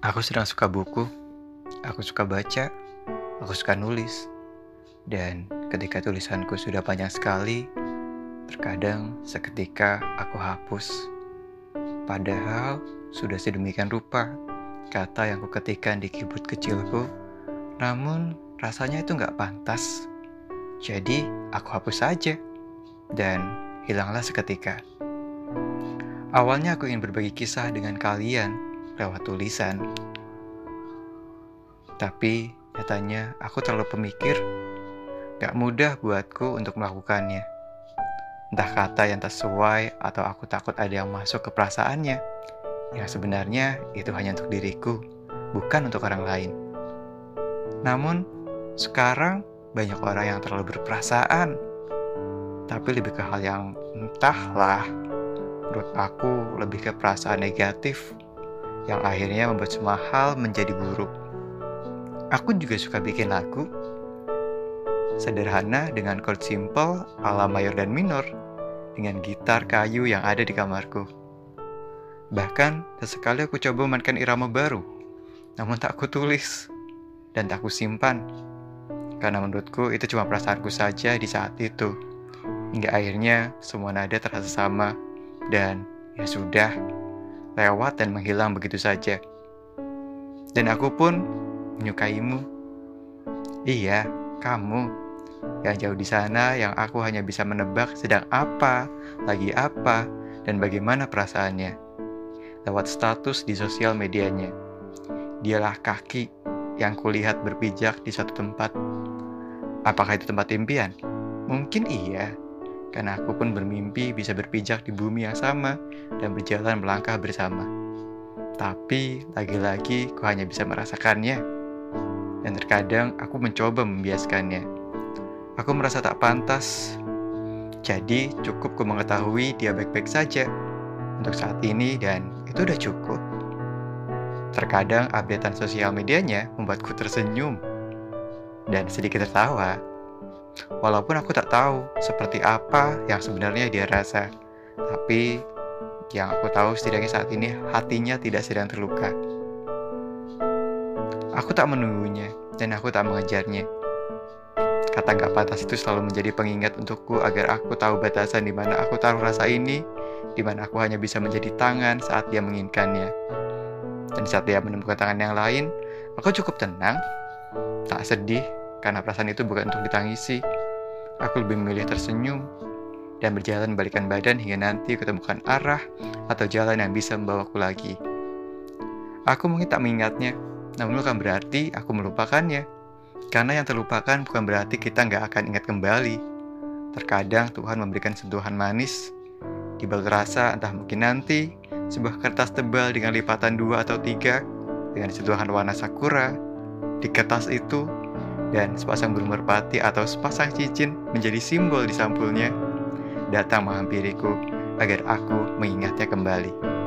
Aku sedang suka buku, aku suka baca, aku suka nulis. Dan ketika tulisanku sudah banyak sekali, terkadang seketika aku hapus. Padahal sudah sedemikian rupa kata yang kuketikkan di keyboard kecilku, namun rasanya itu nggak pantas. Jadi aku hapus saja dan hilanglah seketika. Awalnya aku ingin berbagi kisah dengan kalian lewat tulisan. Tapi nyatanya aku terlalu pemikir. Gak mudah buatku untuk melakukannya. Entah kata yang tak sesuai atau aku takut ada yang masuk ke perasaannya. Yang sebenarnya itu hanya untuk diriku, bukan untuk orang lain. Namun, sekarang banyak orang yang terlalu berperasaan. Tapi lebih ke hal yang entahlah menurut aku lebih ke perasaan negatif yang akhirnya membuat semua hal menjadi buruk. Aku juga suka bikin lagu sederhana dengan chord simple ala mayor dan minor dengan gitar kayu yang ada di kamarku. Bahkan, sesekali aku coba memainkan irama baru, namun tak aku tulis dan tak aku simpan. Karena menurutku itu cuma perasaanku saja di saat itu. Hingga akhirnya semua nada terasa sama dan ya sudah, lewat dan menghilang begitu saja. Dan aku pun menyukaimu. Iya, kamu yang jauh di sana yang aku hanya bisa menebak sedang apa, lagi apa, dan bagaimana perasaannya. Lewat status di sosial medianya. Dialah kaki yang kulihat berpijak di suatu tempat. Apakah itu tempat impian? Mungkin iya, karena aku pun bermimpi bisa berpijak di bumi yang sama dan berjalan melangkah bersama. Tapi lagi-lagi ku hanya bisa merasakannya. Dan terkadang aku mencoba membiaskannya. Aku merasa tak pantas. Jadi cukup ku mengetahui dia baik-baik saja untuk saat ini dan itu udah cukup. Terkadang updatean sosial medianya membuatku tersenyum dan sedikit tertawa Walaupun aku tak tahu seperti apa yang sebenarnya dia rasa, tapi yang aku tahu setidaknya saat ini hatinya tidak sedang terluka. Aku tak menunggunya dan aku tak mengejarnya. Kata gak pantas itu selalu menjadi pengingat untukku agar aku tahu batasan di mana aku taruh rasa ini, di mana aku hanya bisa menjadi tangan saat dia menginginkannya. Dan saat dia menemukan tangan yang lain, aku cukup tenang, tak sedih, karena perasaan itu bukan untuk ditangisi. Aku lebih memilih tersenyum dan berjalan balikan badan hingga nanti ketemukan arah atau jalan yang bisa membawaku lagi. Aku mungkin tak mengingatnya, namun bukan berarti aku melupakannya. Karena yang terlupakan bukan berarti kita nggak akan ingat kembali. Terkadang Tuhan memberikan sentuhan manis, di balik rasa entah mungkin nanti, sebuah kertas tebal dengan lipatan dua atau tiga, dengan sentuhan warna sakura, di kertas itu dan sepasang burung merpati atau sepasang cincin menjadi simbol di sampulnya, datang menghampiriku agar aku mengingatnya kembali.